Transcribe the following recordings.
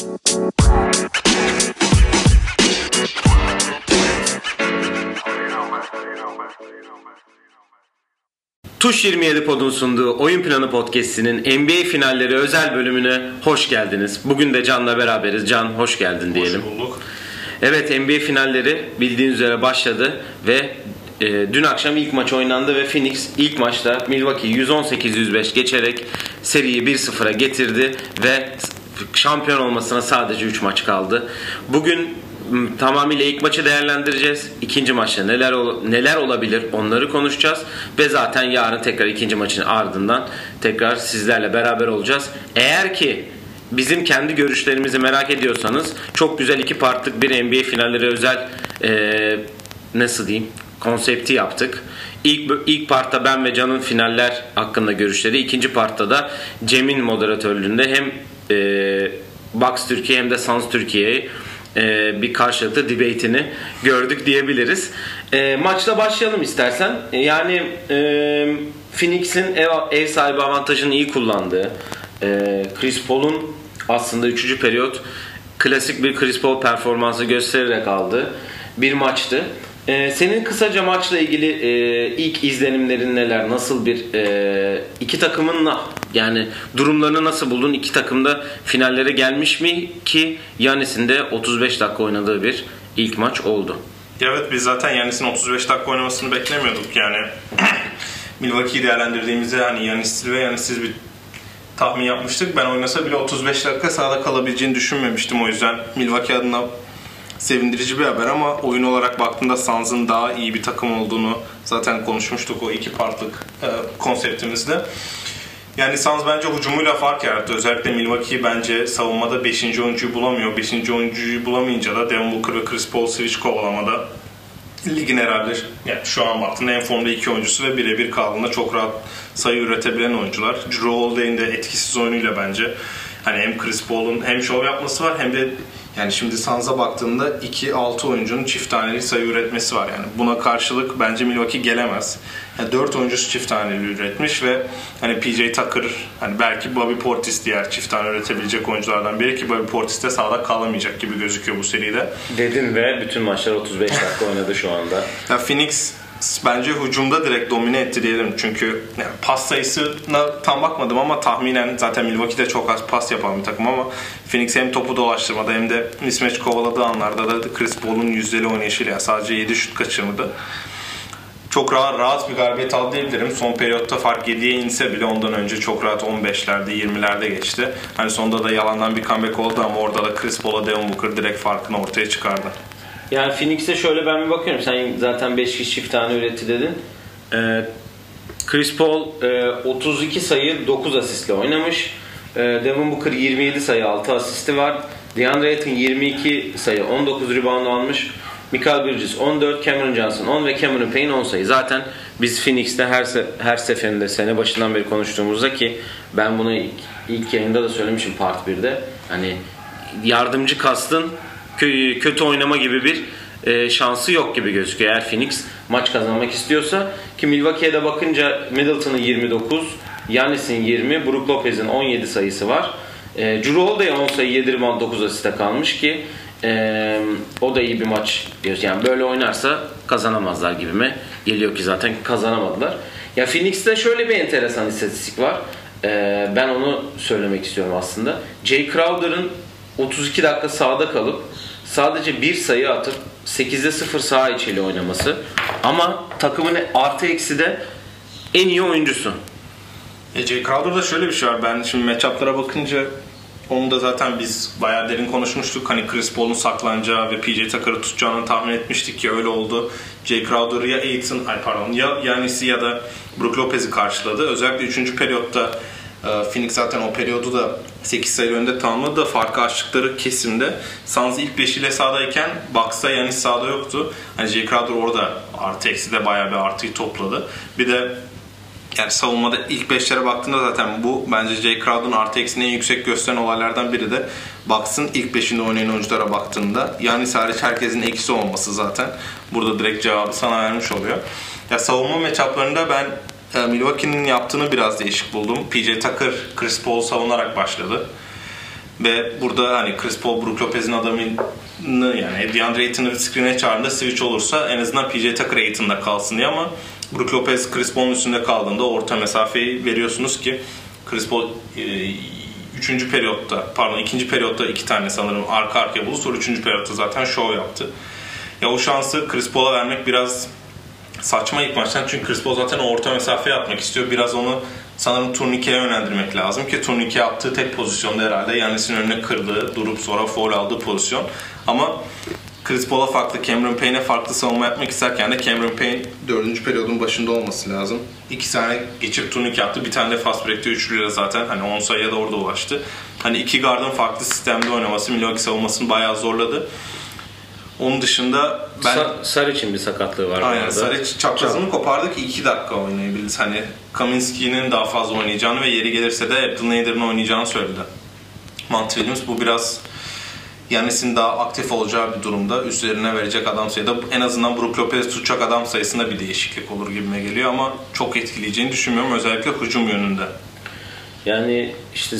Tuş 27 Pod'un sunduğu Oyun Planı Podcast'inin NBA finalleri özel bölümüne hoş geldiniz. Bugün de Can'la beraberiz. Can hoş geldin diyelim. Hoş bulduk. Evet NBA finalleri bildiğiniz üzere başladı ve e, dün akşam ilk maç oynandı ve Phoenix ilk maçta Milwaukee 118-105 geçerek seriyi 1-0'a getirdi ve şampiyon olmasına sadece 3 maç kaldı. Bugün tamamıyla ilk maçı değerlendireceğiz. İkinci maçta neler ol- neler olabilir onları konuşacağız ve zaten yarın tekrar ikinci maçın ardından tekrar sizlerle beraber olacağız. Eğer ki bizim kendi görüşlerimizi merak ediyorsanız çok güzel iki partlık bir NBA finalleri özel e, nasıl diyeyim konsepti yaptık. İlk, ilk partta ben ve Can'ın finaller hakkında görüşleri. ikinci partta da Cem'in moderatörlüğünde hem e, Box Türkiye hem de Sans Türkiye'yi e, bir karşılıklı debate'ini gördük diyebiliriz. E, maçla başlayalım istersen. Yani e, Phoenix'in ev, ev sahibi avantajını iyi kullandığı, e, Chris Paul'un aslında 3. periyot klasik bir Chris Paul performansı göstererek aldığı bir maçtı. Ee, senin kısaca maçla ilgili e, ilk izlenimlerin neler? Nasıl bir e, iki takımınla yani durumlarını nasıl buldun? İki takım da finallere gelmiş mi ki Yanis'in de 35 dakika oynadığı bir ilk maç oldu. Evet biz zaten Yanis'in 35 dakika oynamasını beklemiyorduk yani. Milwaukee'yi değerlendirdiğimizde hani Yanis'siz ve Yanis'siz bir tahmin yapmıştık. Ben oynasa bile 35 dakika sahada kalabileceğini düşünmemiştim. O yüzden Milwaukee adına sevindirici bir haber ama oyun olarak baktığında Suns'ın daha iyi bir takım olduğunu zaten konuşmuştuk o iki partlık e, konseptimizde. Yani Suns bence hücumuyla fark yarattı. Özellikle Milwaukee bence savunmada 5. oyuncuyu bulamıyor. 5. oyuncuyu bulamayınca da Devin Booker ve Chris Paul switch kovalamada ligin herhalde yani şu an baktığında en formda iki oyuncusu ve birebir kaldığında çok rahat sayı üretebilen oyuncular. Drew Holiday'in de etkisiz oyunuyla bence hani hem Chris Paul'un hem şov yapması var hem de yani şimdi Suns'a baktığında 2-6 oyuncunun çift taneli sayı üretmesi var yani. Buna karşılık bence Milwaukee gelemez. Yani 4 oyuncusu çift taneli üretmiş ve hani PJ Tucker hani belki Bobby Portis diğer çift tane üretebilecek oyunculardan biri ki Bobby Portis de sahada kalamayacak gibi gözüküyor bu seride. Dedin ve bütün maçlar 35 dakika oynadı şu anda. Ya Phoenix bence hücumda direkt domine etti diyelim. Çünkü yani pas sayısına tam bakmadım ama tahminen zaten Milwaukee'de çok az pas yapan bir takım ama Phoenix hem topu dolaştırmada hem de mismatch kovaladığı anlarda da Chris Paul'un yüzdeli oynayışıyla yani sadece 7 şut kaçırmadı. Çok rahat, rahat bir galibiyet aldı diyebilirim. Son periyotta fark 7'ye inse bile ondan önce çok rahat 15'lerde 20'lerde geçti. Hani sonunda da yalandan bir comeback oldu ama orada da Chris Paul'a Devin Booker direkt farkını ortaya çıkardı. Yani Phoenix'e şöyle ben bir bakıyorum. Sen zaten 5 kişi çift tane üretti dedin. Ee, Chris Paul e, 32 sayı 9 asistle oynamış. E, Devin Booker 27 sayı 6 asisti var. DeAndre Ayton 22 sayı 19 rebound almış. Michael Bridges 14, Cameron Johnson 10 ve Cameron Payne 10 sayı. Zaten biz Phoenix'te her se- her seferinde sene başından beri konuştuğumuzda ki ben bunu ilk, ilk yayında da söylemişim part 1'de. Hani yardımcı kastın kötü oynama gibi bir e, şansı yok gibi gözüküyor. Eğer Phoenix maç kazanmak istiyorsa ki Milwaukee'ye de bakınca Middleton'ın 29, Giannis'in 20, Brook Lopez'in 17 sayısı var. E, Drew Holiday 10 sayı 7 rebound 9 asiste kalmış ki e, o da iyi bir maç diyoruz. Yani böyle oynarsa kazanamazlar gibi mi? Geliyor ki zaten kazanamadılar. Ya Phoenix'te şöyle bir enteresan istatistik var. E, ben onu söylemek istiyorum aslında. Jay Crowder'ın 32 dakika sahada kalıp sadece bir sayı atıp 8'de 0 saha içiyle oynaması ama takımın artı eksi de en iyi oyuncusu. E, Jay Crowder'da şöyle bir şey var. Ben şimdi matchup'lara bakınca onu da zaten biz bayağı derin konuşmuştuk. Hani Chris Paul'un saklanacağı ve PJ Tucker'ı tutacağını tahmin etmiştik ki öyle oldu. Jay Crowder ya Aiton, ay pardon ya Yanis'i ya da Brook Lopez'i karşıladı. Özellikle 3. periyotta Phoenix zaten o periyodu da 8 sayı önde tamamladı da farkı açtıkları kesimde Suns ilk 5 ile sahadayken Bucks'ta Yanis sahada yoktu. Hani Jay Crowder orada artı eksi de bayağı bir artıyı topladı. Bir de yani savunmada ilk beşlere baktığında zaten bu bence Jay Crowder'ın artı eksini en yüksek gösteren olaylardan biri de Bucks'ın ilk beşinde oynayan oyunculara baktığında yani hariç herkesin eksi olması zaten burada direkt cevabı sana vermiş oluyor. Ya savunma matchuplarında ben Milwaukee'nin yaptığını biraz değişik buldum. PJ Tucker Chris Paul savunarak başladı. Ve burada hani Chris Paul, Brook Lopez'in adamını yani DeAndre Ayton'ı screen'e çağırdığında switch olursa en azından PJ Tucker Ayton'da kalsın diye ama Brook Lopez Chris Paul'un üstünde kaldığında orta mesafeyi veriyorsunuz ki Chris Paul e, üçüncü periyotta pardon ikinci periyotta iki tane sanırım arka arkaya buldu. Sonra üçüncü periyotta zaten show yaptı. Ya o şansı Chris Paul'a vermek biraz saçma ilk maçtan çünkü Chris Paul zaten orta mesafeye atmak istiyor. Biraz onu sanırım turnikeye yönlendirmek lazım ki turnike yaptığı tek pozisyonda herhalde Yannis'in önüne kırdığı, durup sonra foul aldığı pozisyon. Ama Chris Paul'a farklı, Cameron Payne'e farklı savunma yapmak isterken de Cameron Payne dördüncü periyodun başında olması lazım. İki tane geçip turnike yaptı. Bir tane de fast break'te üçlüyle zaten hani 10 sayıya da orada ulaştı. Hani iki gardın farklı sistemde oynaması Milwaukee savunmasını bayağı zorladı. Onun dışında ben... Sa- Saric'in bir sakatlığı var. Aynen. Saric çaprazını kopardı ki 2 dakika oynayabildi. Hani Kaminski'nin daha fazla oynayacağını ve yeri gelirse de Abdelnader'ın oynayacağını söyledi. Mont Williams bu biraz Yanis'in daha aktif olacağı bir durumda üzerine verecek adam sayıda en azından Brook Lopez tutacak adam sayısında bir değişiklik olur gibime geliyor ama çok etkileyeceğini düşünmüyorum özellikle hücum yönünde. Yani işte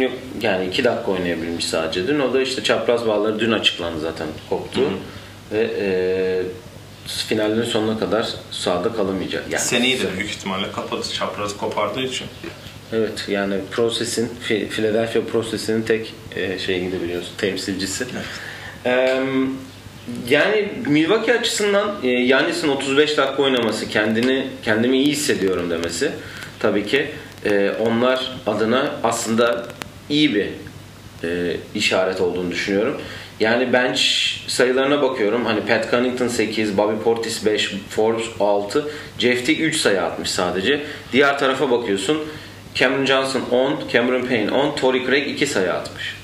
yok- yani iki dakika oynayabilmiş sadece dün. O da işte çapraz bağları dün açıklandı zaten koptu. Ve e, finallerin sonuna kadar sahada kalamayacak. Yani, Seneyi de büyük ihtimalle kapadı çaprazı kopardığı için. Evet yani Process'in, Fi- Philadelphia Process'in tek e, şeyiydi biliyorsun, temsilcisi. Eee, yani Milwaukee açısından e, Yannis'in 35 dakika oynaması, kendini kendimi iyi hissediyorum demesi tabii ki e, onlar adına aslında iyi bir e, işaret olduğunu düşünüyorum. Yani bench sayılarına bakıyorum. Hani Pat Connaughton 8, Bobby Portis 5, Forbes 6, Jeff Teague 3 sayı atmış sadece. Diğer tarafa bakıyorsun. Cameron Johnson 10, Cameron Payne 10, Torrey Craig 2 sayı atmış.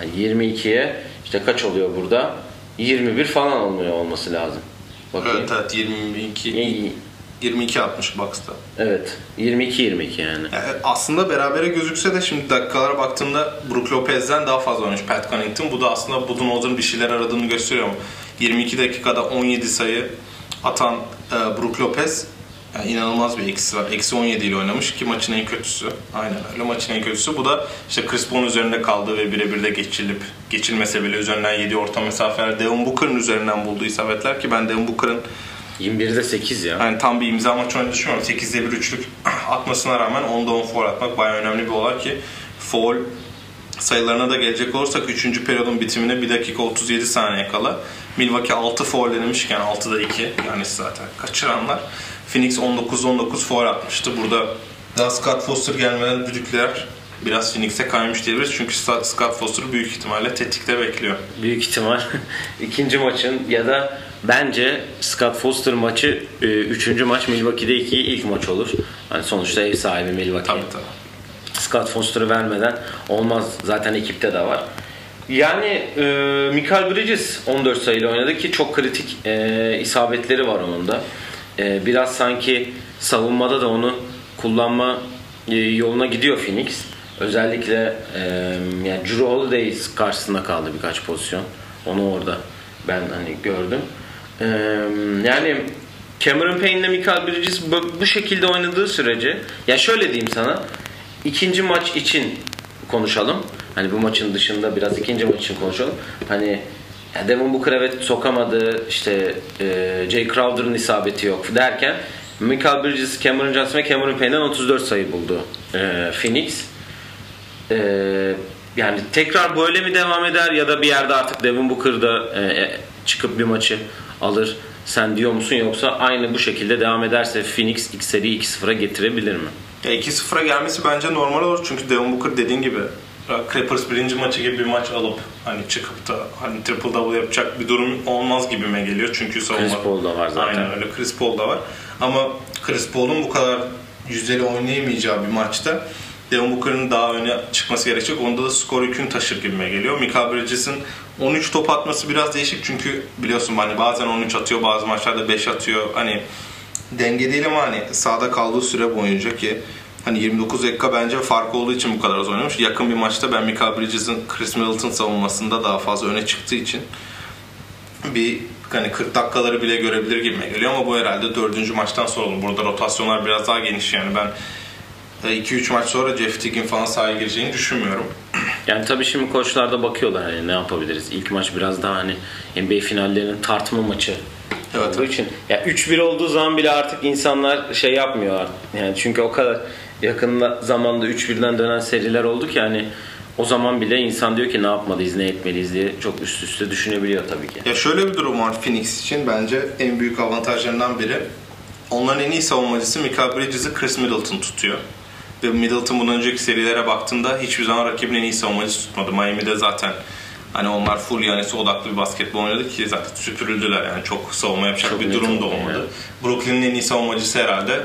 Yani 22'ye işte kaç oluyor burada? 21 falan olmuyor olması lazım. Bakayım. Evet, evet 22 İyi. 22 atmış Bucks'ta. Evet. 22 22 yani. Yani aslında berabere gözükse de şimdi dakikalara baktığımda Brook Lopez'den daha fazla oynamış Pat Connaughton. Bu da aslında Budenholzer'ın bir şeyler aradığını gösteriyor. 22 dakikada 17 sayı atan e, Brook Lopez yani inanılmaz bir eksi var. Eksi 17 ile oynamış ki maçın en kötüsü. Aynen öyle maçın en kötüsü. Bu da işte Chris Paul'un üzerinde kaldığı ve birebir de geçilip geçilmese bile üzerinden 7 orta mesafeler Devin Booker'ın üzerinden bulduğu isabetler ki ben Devin Booker'ın 21'de 8 ya. yani tam bir imza maçı oynadığını düşünmüyorum. 8'de bir üçlük atmasına rağmen 10'da 10 foul atmak bayağı önemli bir olay ki foul sayılarına da gelecek olursak 3. periyodun bitimine 1 dakika 37 saniye kala Milwaukee 6 foul denemişken 6'da 2 yani zaten kaçıranlar Phoenix 19-19 foul atmıştı. Burada daha Scott Foster gelmeden düdükler biraz Phoenix'e kaymış diyebiliriz. Çünkü Scott Foster büyük ihtimalle tetikte bekliyor. Büyük ihtimal ikinci maçın ya da bence Scott Foster maçı e, üçüncü maç Milwaukee'de iki ilk maç olur. Hani sonuçta ev sahibi Milwaukee. Tabii tabii. Scott Foster'ı vermeden olmaz. Zaten ekipte de var. Yani e, Michael Bridges 14 sayıyla oynadı ki çok kritik e, isabetleri var onun da. E, biraz sanki savunmada da onu kullanma e, yoluna gidiyor Phoenix. Özellikle e, yani Drew Holiday karşısında kaldı birkaç pozisyon. Onu orada ben hani gördüm. Yani Cameron Payne ile Michael Bridges bu, bu şekilde oynadığı sürece ya şöyle diyeyim sana ikinci maç için konuşalım. Hani bu maçın dışında biraz ikinci maç için konuşalım. Hani ya Devin Booker evet sokamadı. işte e, Jay Crowder'ın isabeti yok derken Michael Bridges, Cameron Johnson ve Cameron Payne'den 34 sayı buldu e, Phoenix. E, yani tekrar böyle mi devam eder ya da bir yerde artık Devin Booker da e, çıkıp bir maçı alır sen diyor musun yoksa aynı bu şekilde devam ederse Phoenix ilk seri 2-0'a getirebilir mi? Ya 2-0'a gelmesi bence normal olur çünkü Devin Booker dediğin gibi Clippers birinci maçı gibi bir maç alıp hani çıkıp da hani triple double yapacak bir durum olmaz gibime geliyor çünkü savunma. Chris Paul da var zaten. Aynen öyle Chris Paul da var. Ama Chris Paul'un bu kadar yüzdeli oynayamayacağı bir maçta Devin Booker'ın daha öne çıkması gerekecek. Onda da skor yükünü taşır gibime geliyor. Michael Bridges'in 13 top atması biraz değişik çünkü biliyorsun hani bazen 13 atıyor bazı maçlarda 5 atıyor. Hani denge değil ama hani sahada kaldığı süre boyunca ki hani 29 dakika bence fark olduğu için bu kadar az oynamış. Yakın bir maçta ben Michael Bridges'in Chris Middleton savunmasında daha fazla öne çıktığı için bir hani 40 dakikaları bile görebilir gibime geliyor ama bu herhalde dördüncü maçtan sonra olur. Burada rotasyonlar biraz daha geniş yani ben 2-3 maç sonra Jeff Teague'in falan sahaya gireceğini düşünmüyorum. Yani tabii şimdi koçlar da bakıyorlar hani ne yapabiliriz. İlk maç biraz daha hani NBA finallerinin tartma maçı Evet, olduğu için. Ya 3-1 olduğu zaman bile artık insanlar şey yapmıyor artık. Yani çünkü o kadar yakın zamanda 3-1'den dönen seriler oldu ki hani o zaman bile insan diyor ki ne yapmalıyız, ne etmeliyiz diye çok üst üste düşünebiliyor tabii ki. Ya şöyle bir durum var Phoenix için bence en büyük avantajlarından biri. Onların en iyi savunmacısı Michael Bridges'i Chris Middleton tutuyor. Ve Middleton bundan önceki serilere baktığında hiçbir zaman rakibin en iyi savunmacısı tutmadı. Miami'de zaten hani onlar full Yanis'e odaklı bir basketbol oynadı ki zaten süpürüldüler yani çok savunma yapacak Çok bir durum da olmadı. yani. Brooklyn'in en iyi savunmacısı herhalde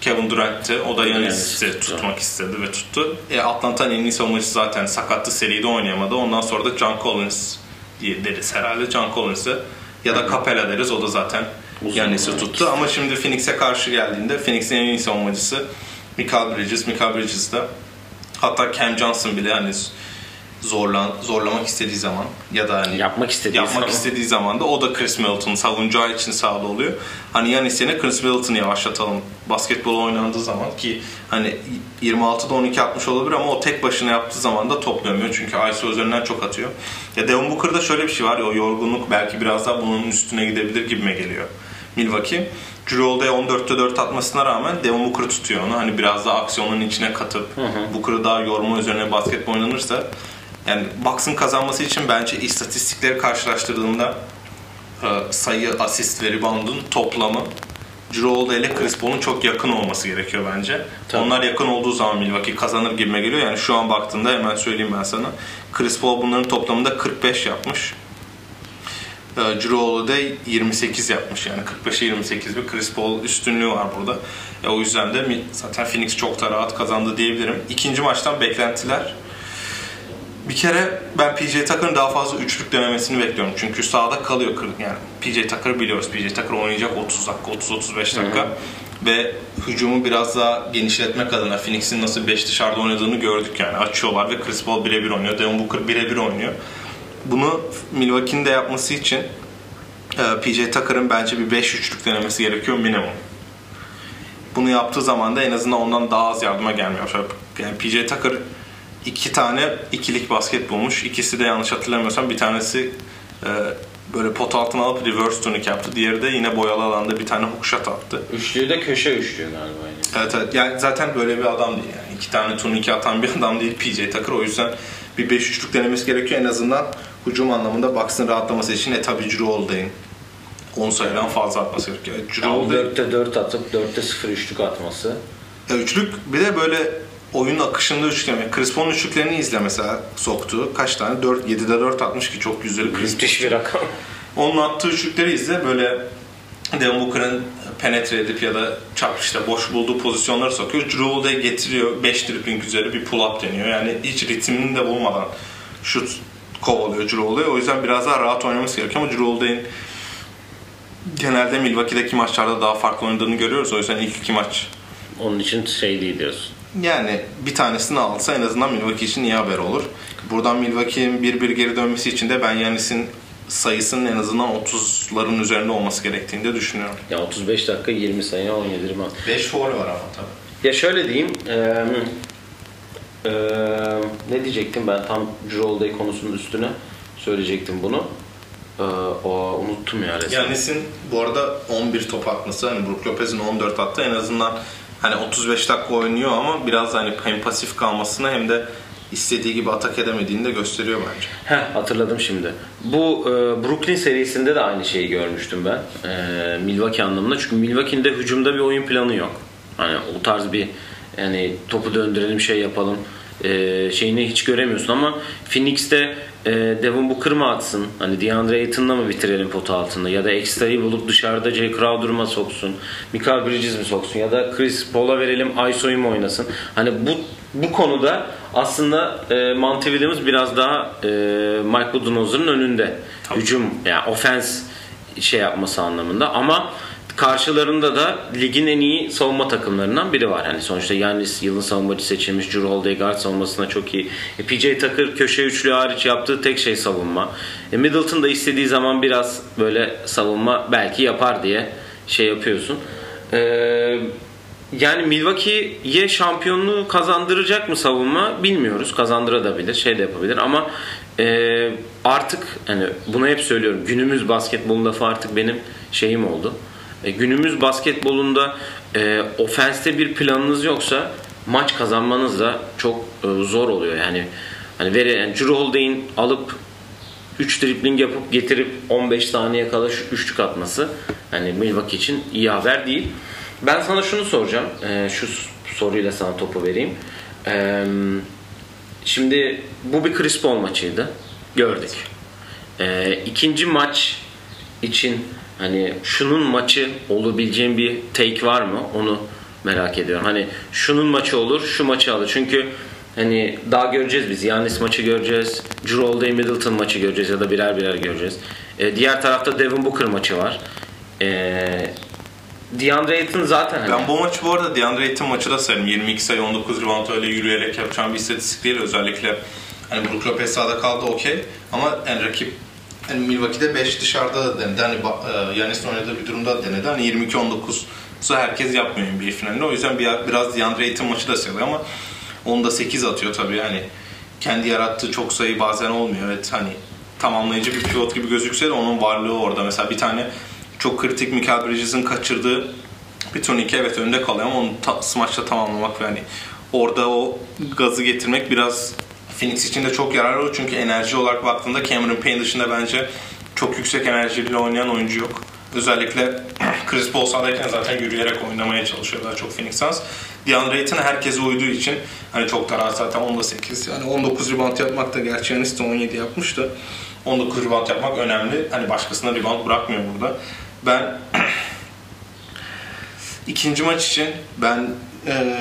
Kevin Durant'ti. O da Yanis'i Yanis tuttu. tutmak istedi ve tuttu. E, Atlanta'nın en iyi savunmacısı zaten sakattı seride oynayamadı. Ondan sonra da John Collins diye deriz herhalde. John Collins'e ya da Capella deriz. O da zaten Yanis'i yani. tuttu. Ama şimdi Phoenix'e karşı geldiğinde Phoenix'in en iyi savunmacısı Michael Bridges. Michael Bridges de hatta Cam Johnson bile hani zorlan, zorlamak istediği zaman ya da hani Yapmak istediği yapmak zaman. istediği zaman da o da Chris Middleton savunacağı için sahada oluyor. Hani Yanis yerine Chris Middleton'ı yavaşlatalım. Basketbol oynandığı zaman ki hani 26'da 12 atmış olabilir ama o tek başına yaptığı zaman da toplamıyor. Çünkü ISO üzerinden çok atıyor. Ya Devin Booker'da şöyle bir şey var ya o yorgunluk belki biraz daha bunun üstüne gidebilir gibime geliyor. Milwaukee. Holiday 14'te 4 atmasına rağmen Devin Booker tutuyor onu. Hani biraz daha aksiyonun içine katıp Booker'ı daha yorma üzerine basketbol oynanırsa yani Bucks'ın kazanması için bence istatistikleri karşılaştırdığımda e, sayı, asist ve rebound'un toplamı Holiday ile Chris Paul'un çok yakın olması gerekiyor bence. Tabii. Onlar yakın olduğu zaman Milwaukee kazanır gibime geliyor. Yani şu an baktığında hemen söyleyeyim ben sana. Chris Paul bunların toplamında 45 yapmış. Drew Holiday 28 yapmış yani 45'e 28 bir Chris Paul üstünlüğü var burada. E, o yüzden de zaten Phoenix çok da rahat kazandı diyebilirim. İkinci maçtan beklentiler bir kere ben PJ Tucker'ın daha fazla üçlük denemesini bekliyorum. Çünkü sahada kalıyor. Yani PJ Tucker biliyoruz. PJ Tucker oynayacak 30 dakika, 30-35 dakika. Ve hücumu biraz daha genişletmek adına Phoenix'in nasıl 5 dışarıda oynadığını gördük yani. Açıyorlar ve Chris Paul birebir oynuyor. Devin Booker birebir oynuyor. Bunu Milwaukee'nin de yapması için e, PJ Tucker'ın bence bir 5 üçlük denemesi gerekiyor minimum. Bunu yaptığı zaman da en azından ondan daha az yardıma gelmiyor. Yani PJ Tucker iki tane ikilik basket bulmuş. İkisi de yanlış hatırlamıyorsam bir tanesi e, böyle pot altına alıp reverse tunic yaptı. Diğeri de yine boyalı alanda bir tane hook shot attı. Üçlüyü de köşe üçlüğü galiba. Yani. Evet evet. Yani zaten böyle bir adam değil yani. İki tane turnike atan bir adam değil PJ Tucker. O yüzden bir 5 üçlük denemesi gerekiyor. En azından hücum anlamında Bucks'ın rahatlaması için e tabi Holiday'in 10 sayıdan fazla atması gerekiyor. Holiday 4'te 4 atıp 4'te 0 üçlük atması. Ya üçlük bir de böyle oyun akışında üçleme. Chris Paul'un üçlüklerini izle mesela soktuğu. Kaç tane? 4, 7'de 4 atmış ki çok güzel Müthiş bir rakam. Onun attığı üçlükleri izle böyle Devin Booker'ın penetre edip ya da çap işte boş bulduğu pozisyonları sokuyor. Drew Holiday getiriyor 5 dribbling üzeri bir pull up deniyor. Yani hiç ritmini de bulmadan şut kovalıyor Holiday. O yüzden biraz daha rahat oynaması gerekiyor ama Holiday'in genelde Milwaukee'deki maçlarda daha farklı oynadığını görüyoruz. O yüzden ilk iki maç Onun için şey değil diyorsun. yani bir tanesini alsa en azından Milwaukee için iyi haber olur. Buradan Milwaukee'nin bir bir geri dönmesi için de ben Yanis'in sayısının en azından 30'ların üzerinde olması gerektiğini de düşünüyorum. Ya 35 dakika 20 sayı 17 rebound. 5 foul var ama tabii. Ya şöyle diyeyim. Eee, ne diyecektim ben tam Drew Holiday konusunun üstüne söyleyecektim bunu. Eee, o unuttum ya resmen. Yanis'in bu arada 11 top atması hani Brook Lopez'in 14 attı en azından hani 35 dakika oynuyor ama biraz hani hem pasif kalmasını hem de istediği gibi atak edemediğini de gösteriyor bence. Heh, hatırladım şimdi. Bu e, Brooklyn serisinde de aynı şeyi görmüştüm ben. E, Milwaukee anlamında. Çünkü Milwaukee'nin de hücumda bir oyun planı yok. Hani o tarz bir yani topu döndürelim şey yapalım e, şeyini hiç göremiyorsun ama Phoenix'te e, Devin Booker mı atsın? Hani DeAndre Ayton'la mı bitirelim potu altında? Ya da ekstrayı bulup dışarıda Jay Crowder mı soksun? Michael Bridges mi soksun? Ya da Chris Paul'a verelim Iso'yu mu oynasın? Hani bu bu konuda aslında e, Monty Williams biraz daha e, Mike Budenholzer'ın önünde. Tabii. Hücum yani ofens şey yapması anlamında ama karşılarında da ligin en iyi savunma takımlarından biri var. Yani sonuçta Yannis yılın savunmacı seçilmiş. Drew Holiday savunmasına çok iyi. E, PJ Tucker köşe üçlü hariç yaptığı tek şey savunma. E, Middleton da istediği zaman biraz böyle savunma belki yapar diye şey yapıyorsun. E, yani Milwaukee'ye şampiyonluğu kazandıracak mı savunma bilmiyoruz. Kazandırabilir, şey de yapabilir ama e, artık hani bunu hep söylüyorum. Günümüz basketbol lafı artık benim şeyim oldu. E, günümüz basketbolunda e, ofenste bir planınız yoksa maç kazanmanız da çok e, zor oluyor. Yani hani veri yani Drew Holiday'in alıp 3 dribling yapıp getirip 15 saniye kala şu üçlük atması hani Milwaukee için iyi haber değil. Ben sana şunu soracağım. E, şu soruyla sana topu vereyim. E, şimdi bu bir Chris Paul maçıydı. Gördük. E, ikinci maç için hani şunun maçı olabileceğin bir take var mı? Onu merak ediyorum. Hani şunun maçı olur, şu maçı alır. Çünkü hani daha göreceğiz biz. Yannis maçı göreceğiz. Drew Middleton maçı göreceğiz ya da birer birer göreceğiz. E, diğer tarafta Devin Booker maçı var. E, DeAndre Ayton zaten hani... Ben bu maçı bu arada DeAndre Ayton maçı da sayarım. 22 sayı 19 rebound öyle yürüyerek yapacağım bir istatistik değil. Özellikle hani Brook Lopez sahada kaldı okey. Ama yani rakip hani Milwaukee'de 5 dışarıda da denedi. Hani e, Yanis'in oynadığı bir durumda da denedi. Hani 22-19 herkes yapmıyor NBA finalinde. O yüzden bir, biraz DeAndre Ayton maçı da sayılıyor ama onu da 8 atıyor tabii. Hani kendi yarattığı çok sayı bazen olmuyor. Evet hani tamamlayıcı bir pivot gibi gözükse de onun varlığı orada. Mesela bir tane çok kritik Michael Bridges'in kaçırdığı bir turnike evet önde kalıyor ama onu ta, smaçla tamamlamak ve hani orada o gazı getirmek biraz Phoenix için de çok yararlı olur çünkü enerji olarak baktığında Cameron Payne dışında bence çok yüksek enerjiyle oynayan oyuncu yok. Özellikle Chris Paul sahadayken zaten yürüyerek oynamaya çalışıyor daha çok Phoenix Suns. DeAndre Ayton herkese uyduğu için hani çok da rahat zaten 10'da 8 yani 19 rebound yapmak da gerçi Yanis de 17 yapmıştı. 19 rebound yapmak önemli. Hani başkasına rebound bırakmıyor burada. Ben ikinci maç için ben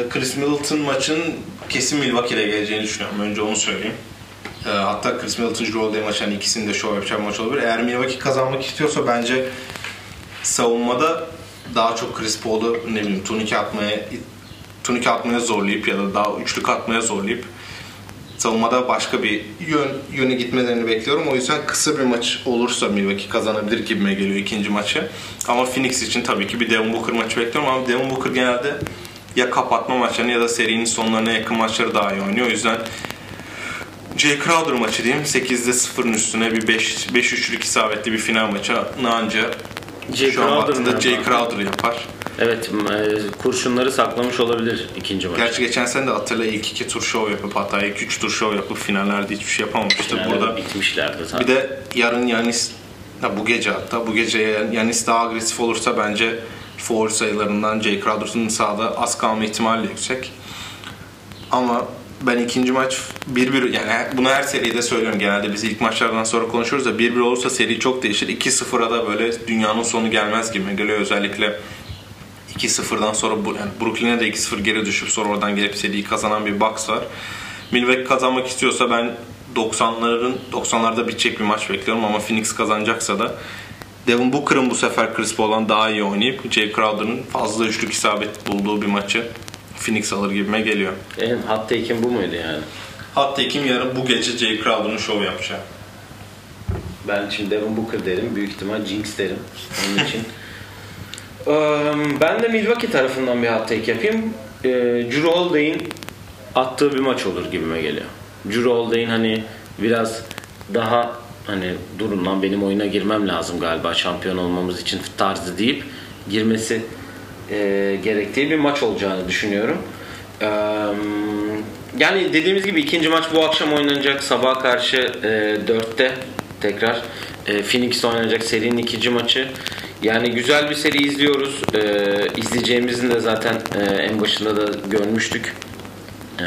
Chris Middleton maçın kesin Milwaukee'de geleceğini düşünüyorum. Önce onu söyleyeyim. E, hatta Chris Middleton, Drew Holiday maçı hani ikisini de show yapacak maç olabilir. Eğer Milwaukee kazanmak istiyorsa bence savunmada daha çok Chris Paul'u ne bileyim turnike atmaya turnike atmaya zorlayıp ya da daha üçlük atmaya zorlayıp savunmada başka bir yön yöne gitmelerini bekliyorum. O yüzden kısa bir maç olursa Milwaukee kazanabilir gibime geliyor ikinci maçı. Ama Phoenix için tabii ki bir Devin Booker maçı bekliyorum ama Devin Booker genelde ya kapatma maçlarını ya da serinin sonlarına yakın maçları daha iyi oynuyor. O yüzden Jay Crowder maçı diyeyim. 8'de 0'ın üstüne bir 5 5 üçlük isabetli bir final maçı anca Jay şu an baktığında Jay yapar? Crowder yapar. Evet e, kurşunları saklamış olabilir ikinci maç. Gerçi geçen sene de Atilla ilk iki tur show yapıp hatta ilk üç tur show yapıp finallerde hiçbir şey yapamamıştı. Yani Burada bitmişlerdi zaten. bir de yarın Yanis bu gece hatta bu gece Yanis daha agresif olursa bence foul sayılarından Jay Crowder'ın sahada az kalma ihtimali yüksek. Ama ben ikinci maç 1-1 yani bunu her seride söylüyorum genelde biz ilk maçlardan sonra konuşuyoruz da 1-1 olursa seri çok değişir. 2-0'a da böyle dünyanın sonu gelmez gibi geliyor özellikle 2-0'dan sonra yani Brooklyn'e de 2-0 geri düşüp sonra oradan gelip seriyi kazanan bir Bucks var. Milwaukee kazanmak istiyorsa ben 90'ların 90'larda bitecek bir maç bekliyorum ama Phoenix kazanacaksa da Devin Booker'ın bu sefer Chris Paul'dan daha iyi oynayıp Jay Crowder'ın fazla üçlük isabet bulduğu bir maçı Phoenix alır gibime geliyor. En hot take'in bu muydu yani? Hatta kim yarın bu gece Jay Crowder'ın şov yapacak. Ben şimdi Devin Booker derim. Büyük ihtimal Jinx derim. Onun için. Eee, ben de Milwaukee tarafından bir hot take yapayım. Eee Drew Holiday'in attığı bir maç olur gibime geliyor. Drew Holiday'in hani biraz daha hani durun lan benim oyuna girmem lazım galiba şampiyon olmamız için tarzı deyip girmesi eee, gerektiği bir maç olacağını düşünüyorum. Eee, yani dediğimiz gibi ikinci maç bu akşam oynanacak sabah karşı eee 4'te tekrar e, Phoenix'te oynanacak serinin ikinci maçı. Yani güzel bir seri izliyoruz. E, izleyeceğimizin de zaten e, en başında da görmüştük. E,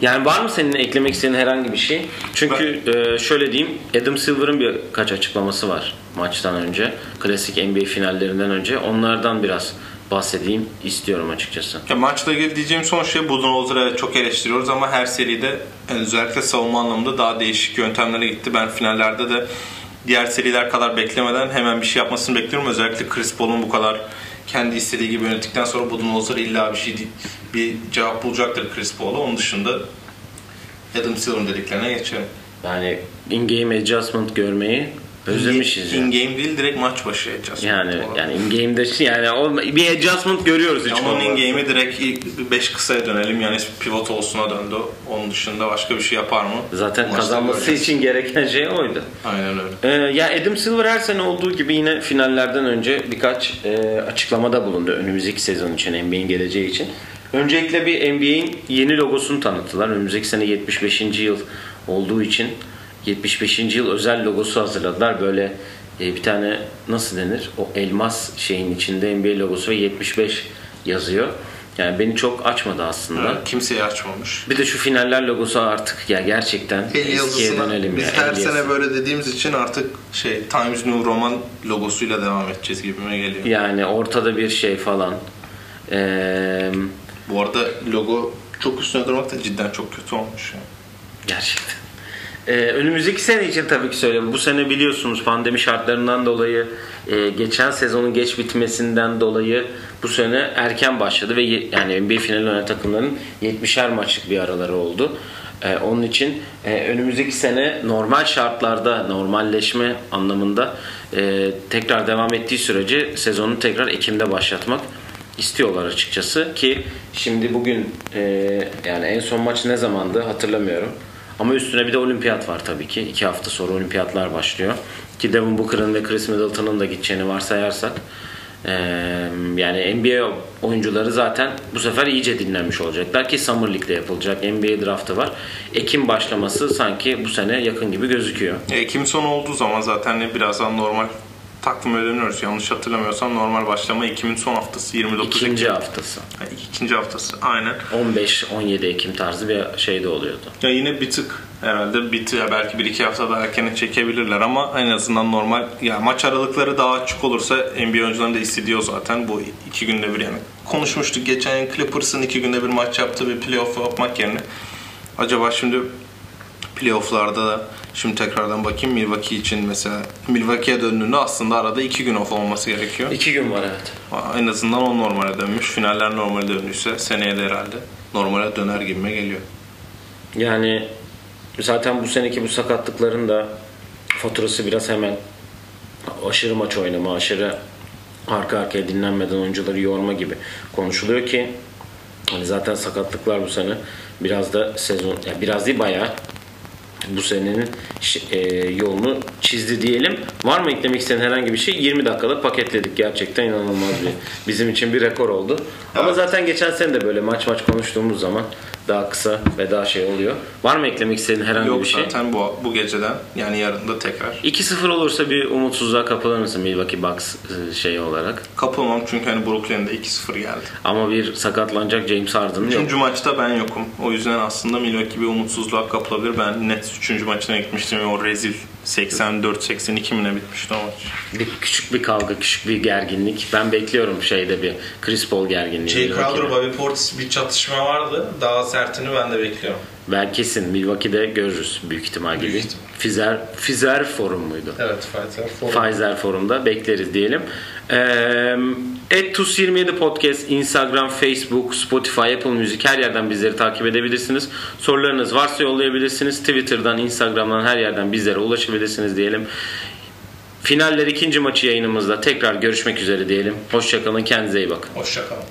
yani var mı senin eklemek istediğin herhangi bir şey? Çünkü e, şöyle diyeyim, Adam Silver'ın birkaç açıklaması var maçtan önce. Klasik NBA finallerinden önce. Onlardan biraz bahsedeyim istiyorum açıkçası. Ya maçla ilgili diyeceğim son şey Budenholzer'ı çok eleştiriyoruz ama her seride yani özellikle savunma anlamında daha değişik yöntemlere gitti. Ben finallerde de diğer seriler kadar beklemeden hemen bir şey yapmasını bekliyorum. Özellikle Chris Paul'un bu kadar kendi istediği gibi yönettikten sonra Budenholzer illa bir şey bir cevap bulacaktır Chris Paul'a. Onun dışında Adam Silver'ın dediklerine geçelim. Yani in-game adjustment görmeyi Özlemişiz ya. In game değil direkt maç başı adjustment. Yani olarak. yani in game'de yani o, bir adjustment görüyoruz hiç. Ama onun in game'i direkt ilk 5 kısaya dönelim. Yani pivot olsuna döndü. Onun dışında başka bir şey yapar mı? Zaten Maçta kazanması göreceğiz. için gereken şey oydu. Aynen öyle. Ee, ya Adam Silver her sene olduğu gibi yine finallerden önce birkaç e, açıklamada bulundu önümüzdeki sezon için NBA'in geleceği için. Öncelikle bir NBA'in yeni logosunu tanıttılar. Önümüzdeki sene 75. yıl olduğu için 75. yıl özel logosu hazırladılar. Böyle e, bir tane nasıl denir? O elmas şeyin içinde NBA logosu ve 75 yazıyor. Yani beni çok açmadı aslında. Evet, kimseyi açmamış. Bir de şu finaller logosu artık ya gerçekten El eskiye dönelim biz ya. her El yazısı. sene böyle dediğimiz için artık şey Times New Roman logosuyla devam edeceğiz gibime geliyor. Yani ortada bir şey falan. Ee, Bu arada logo çok üstüne durmak da cidden çok kötü olmuş. ya. gerçekten. Ee, önümüzdeki sene için tabii ki söyleyeyim. Bu sene biliyorsunuz pandemi şartlarından dolayı e, geçen sezonun geç bitmesinden dolayı bu sene erken başladı ve yani NBA finali oynayan takımların 70'er maçlık bir araları oldu. Ee, onun için e, önümüzdeki sene normal şartlarda normalleşme anlamında e, tekrar devam ettiği sürece sezonu tekrar Ekim'de başlatmak istiyorlar açıkçası ki şimdi bugün e, yani en son maç ne zamandı hatırlamıyorum. Ama üstüne bir de olimpiyat var tabii ki. İki hafta sonra olimpiyatlar başlıyor. Ki Devin Booker'ın ve Chris Middleton'ın da gideceğini varsayarsak e, yani NBA oyuncuları zaten bu sefer iyice dinlenmiş olacaklar ki Summer League'de yapılacak. NBA draftı var. Ekim başlaması sanki bu sene yakın gibi gözüküyor. Ekim sonu olduğu zaman zaten birazdan normal takvime dönüyoruz. Yanlış hatırlamıyorsam normal başlama Ekim'in son haftası 29 İkinci Ekim. haftası. Ha, ikinci haftası aynen. 15-17 Ekim tarzı bir şey de oluyordu. Ya yine bir tık herhalde bir tık belki bir iki hafta daha erkene çekebilirler ama en azından normal ya maç aralıkları daha açık olursa NBA oyuncularının da istediyor zaten bu iki günde bir yani. Konuşmuştuk geçen yıl Clippers'ın iki günde bir maç yaptığı bir playoff yapmak yerine acaba şimdi playofflarda da şimdi tekrardan bakayım Milwaukee için mesela Milwaukee'ye döndüğünde aslında arada iki gün off olması gerekiyor. İki gün var evet. En azından o normale dönmüş. Finaller normale döndüyse seneye de herhalde normale döner gibime geliyor. Yani zaten bu seneki bu sakatlıkların da faturası biraz hemen aşırı maç oynama, aşırı arka arkaya dinlenmeden oyuncuları yorma gibi konuşuluyor ki hani zaten sakatlıklar bu sene biraz da sezon ya biraz değil bayağı bu senenin e, yolunu çizdi diyelim. Var mı eklemek istediğin herhangi bir şey? 20 dakikalık paketledik gerçekten inanılmaz bir bizim için bir rekor oldu. Ama Evet. zaten geçen sene de böyle maç maç konuştuğumuz zaman daha kısa ve daha şey oluyor. Var mı eklemek istediğin herhangi Yok bir şey? zaten bu, bu geceden yani yarın da tekrar. 2-0 olursa bir umutsuzluğa kapılır mısın Milwaukee Bucks e, şeyi olarak? Kapılmam çünkü hani Brooklyn'de 2-0 geldi. Ama bir sakatlanacak James Harden yok. Üçüncü maçta ben yokum. O yüzden aslında Milwaukee bir umutsuzluğa kapılabilir. Ben net üçüncü maçına gitmiştim ve o rezil 84-82 mi ne bitmişti o maç. Bir küçük bir kavga, küçük bir gerginlik. Ben bekliyorum şeyde bir Chris Paul gerginliği. Jay. Crowder, Bobby Portis bir çatışma vardı. Daha sertini ben de bekliyorum. Ben kesin Milwaukee'de görürüz büyük ihtimal gibi. Büyük ihtimal. Fizer, Fizer Forum muydu? Evet Fighter. Pfizer Forum'da bekleriz diyelim. Et 27 Podcast, Instagram, Facebook, Spotify, Apple Music her yerden bizleri takip edebilirsiniz. Sorularınız varsa yollayabilirsiniz. Twitter'dan, Instagram'dan her yerden bizlere ulaşabilirsiniz diyelim. Finaller ikinci maçı yayınımızda tekrar görüşmek üzere diyelim. Hoşçakalın, kendinize iyi bakın. Hoşçakalın.